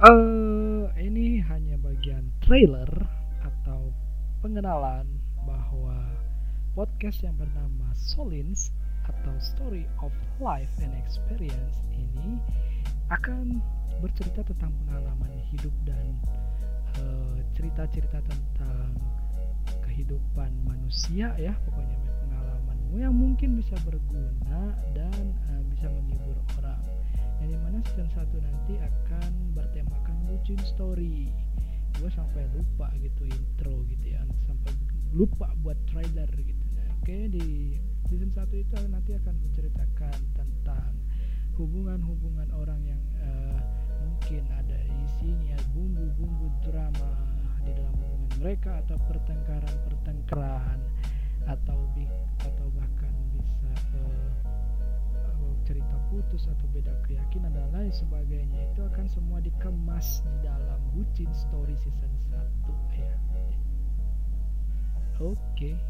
uh, ini hanya bagian trailer atau pengenalan bahwa podcast yang bernama Solins atau Story of Life and Experience ini akan bercerita tentang pengalaman hidup dan eh, cerita-cerita uh, tentang kehidupan manusia ya. Pokoknya pengalamanmu yang mungkin bisa berguna dan uh, bisa season 1 nanti akan bertemakan bucin story. Gue sampai lupa gitu intro gitu ya sampai lupa buat trailer gitu nah, oke di season 1 itu nanti akan menceritakan tentang hubungan-hubungan orang yang uh, mungkin ada isinya bumbu-bumbu drama di dalam hubungan mereka atau pertengkaran-pertengkaran putus atau beda keyakinan dan lain sebagainya itu akan semua dikemas di dalam bucin story season 1 ya oke okay.